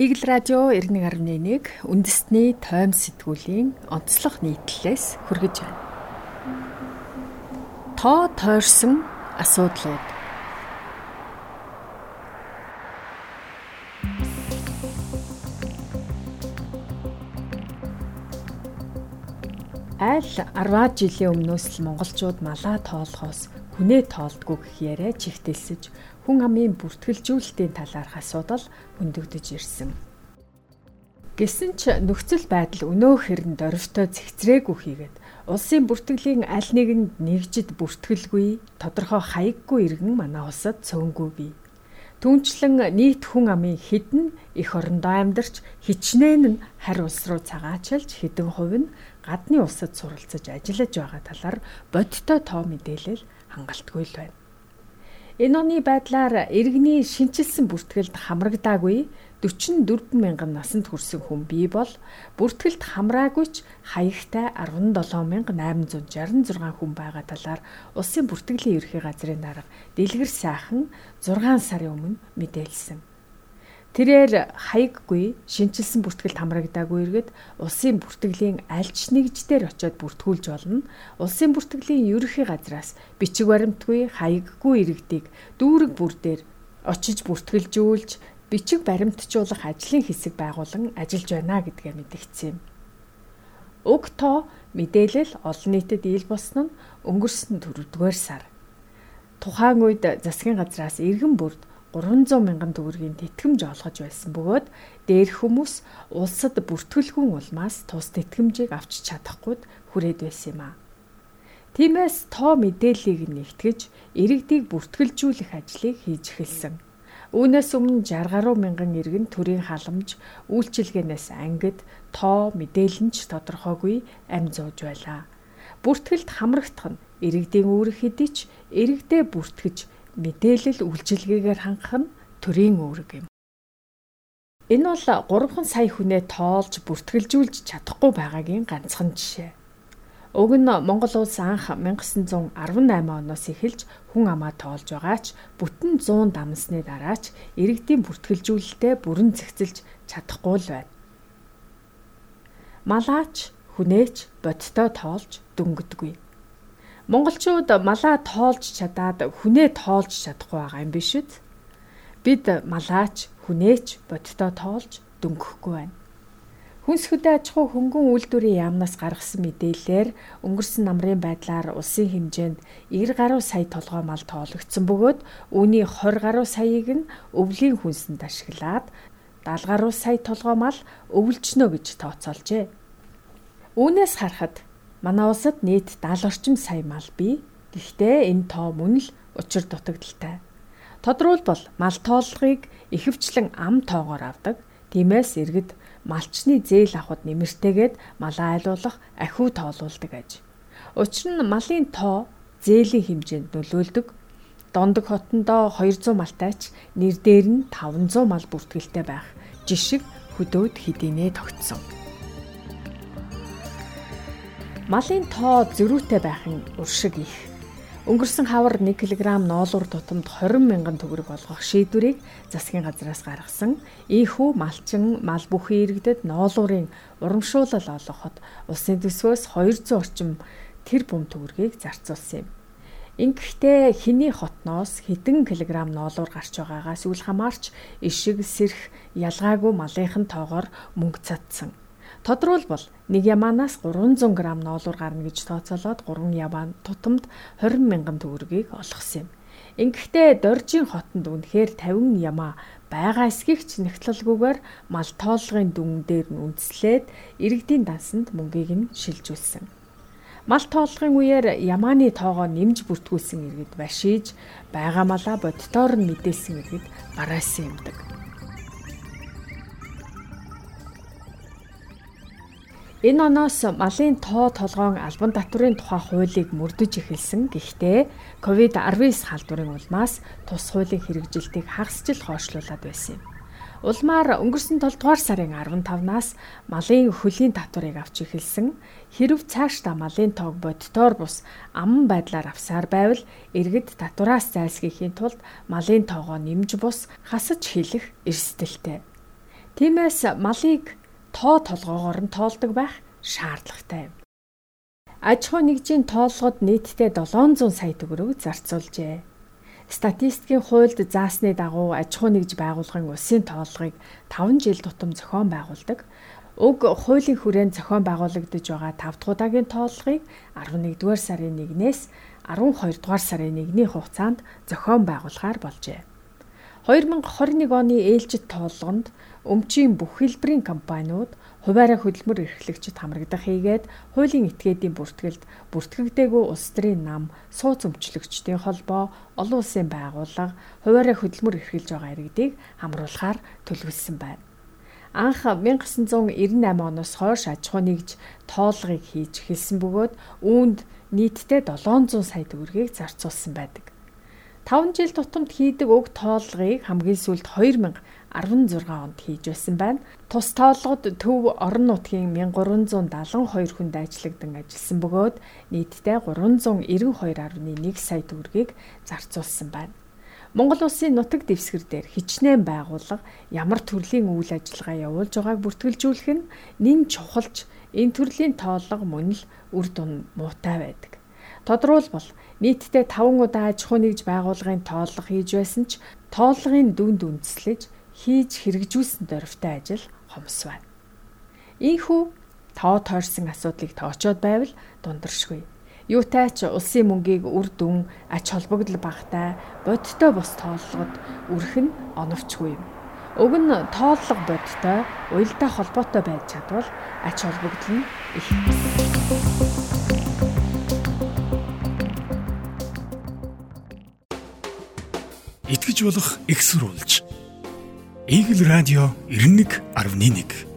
Игэл радио 91.1 үндэсний тойм сэтгүүлийн онцлог нийтлэлээс хүргэж байна. Тоо тойрсон асуудлууд Айл 10 жилийн өмнөөс л монголчууд малаа тоолохоос хүнээ тоолдгүй гэх яриа чихтэлсэж хүн амын бүртгэлжүүлэлтийн талаарх асуудал хөндөгдөж ирсэн. Гэсэн ч нөхцөл байдал өнөө хэрэнд орвтой цэгцрээгүй хийгээд улсын бүртгэлийн аль нэгэнд нэгжид бүртгэлгүй тодорхой хаяггүй иргэн манай улсад цөөнгүй бий. Түүнчлэн нийт хүн амын хідэн их орондоо амьдарч хичнээн нь харь улс руу цагаачилж хідэн хувь нь гадны улсад суралцаж ажиллаж байгаа талаар бодиттой тоо мэдээлэл хангалтгүй л байна. Энэ оны байдлаар иргэний шинчилсэн бүртгэлд хамрагдаагүй 44 мянган насанд хүрсэн хүн бий бол бүртгэлд хамраагүй ч хаягтай 17866 хүн байгаа талаар улсын бүртгэлийн ерхий газрын дарга дэлгэр сайхан 6 сарын өмнө мэдээлсэн. Тэрээр хаяггүй шинчилсэн бүртгэлд хамрагдаагүй иргэд улсын бүртгэлийн альч нэгждэр очиод бүртгүүлж болно. Улсын бүртгэлийн ерөнхий газраас бичиг баримтгүй хаяггүй иргэдийг дүүрэг бүр дээр очиж бүртгэлжүүлж бичиг баримтжуулах ажлын хэсэг байгуулан ажиллаж байна гэдгээ мэдгдсэн юм. Уг тоо мэдээлэл олон нийтэд ил болсон нь өнгөрсөн 4-р сар. Тухайн үед засгийн газраас иргэн бүрд 300 мянган төгрөгийн тэтгэмж олгож байсан бөгөөд дээр хүмүүс улсад бүртгэлгүй улмаас тус тэтгэмжийг авч чадахгүй хүрээд байсан юм а. Тиймээс тоо мэдээллийг нэгтгэж иргэдийг бүртгэлжүүлэх ажлыг хийж эхэлсэн. Үүнээс өмнө 60 гаруй мянган иргэн төрийн халамж үйлчилгээнээс ангид тоо мэдээлэлч тодорхойгүй амь зууж байлаа. Бүртгэлд хамрагдах нь иргэдийн үүрэг хэдий ч иргэдээ бүртгэж мэдээлэл үйлчилгээгээр хангах нь төрийн үүрэг юм. Энэ бол 3 сая хүнээ тоолж бүртгэлжүүлж чадахгүй байгаагийн ганцхан жишээ. Уг нь Монгол улс анх 1918 оноос эхэлж хүн амаа тоолж байгаа ч бүтэн 100 дамсны дараач иргэдийн бүртгэлжүүлэлтэд бүрэн зэгцэлж чадахгүй л байна. Малаач, хүнээч бодтой тоолж дөнгөдгүй. Монголчууд малаа тоолж чадаад хүнээ тоолж чадахгүй байгаа юм биш үү? Бид малаач, хүнээч бодтоо тоолж дөнгөхгүй байна. Хүнс хөдөө аж ахуй хөнгөн үйлдвэрийн яамнаас гаргасан мэдээлэлээр өнгөрсөн намрын байдлаар улсын хэмжээнд 90 гаруй сая толгой мал тоологдсон бөгөөд үүний 20 гаруй саяыг нь өвлийн хүнсэнд ашиглаад 70 гаруй сая толгой мал өвлжнө гэж тооцоолжээ. Үүнээс харахад Манай улсад нийт 70 орчим сая мал бий. Гэхдээ энэ тоо мөн л учир дутагдaltaй. Тодруулбал мал тооллогыг ихэвчлэн ам тоогоор авдаг. Тиймээс иргэд малчны зээл авахд нэмэртэйгээд малаа айлуулах ахиу тоолуулдаг аж. Учир нь малын тоо зээлийн хэмжээнд нөлөөлдөг. Дондог хотондоо 200 малтайч нэр дээр нь 500 мал бүртгэлтэй байх жишг хөдөөд хэдийнэ тогтсон. Малын тоо зөрүүтэй байх нь уршиг их. Өнгөрсөн хавар 1 кг ноолуур тутамд 20 мянган төгрөг олгох шийдвэрийг засгийн газраас гаргасан. Ийхүү малчин мал бүхий иргэдэд ноолуурын урамшуулал олгоход улсын төсвөөс 200 орчим тэр бүм төгрөгийг зарцуулсан юм. Ингэхдээ хиний хотноос хэдэн килограмм ноолуур гарч байгаагаас үл хамаарч ишиг сэрх ялгаагүй малынхан тоогоор мөнгө цадсан. Тодруулбал нэг ямаанаас 300 г ноолуур гарна гэж тооцоолоод 3 ямаан тутамд 20 мянган төгрөгийг олгосон юм. Ингэхдээ Доржийн хотод үнэхээр 50 ямаа байгаа эсхийгч нэгтлэлгүйгээр мал тоолгын дүн дээр нь үндэслээд иргэдийн дансанд мөнгийг нь шилжүүлсэн. Мал тоолгын үеэр ямааны тоогоо нэмж бүртгүүлсэн иргэд башиж байгаа малаа бодтоор нь мэдээлсэн иргэд бараасан юмдаг. Энэ оноос малын тоо толгоон албан татврын тухай хуулийг мөрдөж эхэлсэн. Гэхдээ COVID-19 халдварын улмаас тус хуулийн хэрэгжилтийг хагасжил хойшлуулад байсан юм. Улмаар өнгөрсөн 7 дугаар сарын 15-наас малын хөлийн татварыг авч эхэлсэн. Хэрв цаашдаа малын тоог бодтоор бус аман байдлаар авсаар байвал иргэд татвараас зайлсхийхийн тулд малын тоогоо нэмж бус хасаж хэлэх эрсдэлтэй. Тиймээс малыг тоо толгоогоор нь тоолдог байх шаардлагатай юм. Аж ахуй нэгжийн тоолгод нийтдээ 700 сая төгрөг зарцуулжээ. Статистикийн хуульд заасны дагуу аж ахуй нэгж байгууллагын улсын тоолгыг 5 жил тутам зохион байгуулдаг. Уг хуулийн хүрээнд зохион байгуулагдаж байгаа 5 дахь удаагийн тооллогыг 11-р сарын 1-ээс 12-р сарын 1-ний хугацаанд зохион байгуулахаар болжээ. 2021 оны ээлжид тооллогонд өмчийн бүх хэлбэрийн компаниуд хуваараа хөдөлмөр эрхлэгчид хамрагдах хийгээд хуулийн этгээдийн бүртгэлд бүртгэгдээгүй улс төрийн нам, сууц өмчлөгчдийн холбоо, олон улсын байгууллага хуваараа хөдөлмөр эрхэлж байгаа иргэдийг хамруулахаар төлөвлөсөн байна анх 1998 оноос хойш аж ахуй нэгж тоолгыг хийж эхэлсэн бөгөөд үүнд нийтдээ 700 сая төгрөгийг зарцуулсан байдаг. 5 жил тутамд хийдэг уг тоолгыг хамгийн сүүлд 2016 онд хийж байсан байна. Тус тоолгод төв орон нутгийн 1372 хүнд ажиллагдан ажилласан бөгөөд нийтдээ 392.1 сая төгрөгийг зарцуулсан байна. Монгол улсын нутаг дэвсгэр дээр хичнээн байгууллага ямар төрлийн үйл ажиллагаа явуулж байгааг бүртгэлжүүлэх нь нэн чухалж энэ төрлийн тооллого мөн л үр дүн муутай байдаг. Тодруулбал нийтдээ 5 удаа аж ахуй нэгж байгууллагын тооллого хийж байсан ч тооллогын дүнд үндэслэж хийж хэрэгжүүлсэн дөрвтэй ажил хомс байна. Ийхүү тоо тойрсон асуудлыг тоочоод байвал дундаршгүй. Юутай ч улсын мөнгийг үр дүн ач холбогдол багтай бодтой бос тооллогод үрэх нь оновчгүй юм. Уг нь тооллого бодтой уялдаа холбоотой байж чадвал ач холбогдол нь их. Итгэж болох экссурулж. Игэл радио 91.1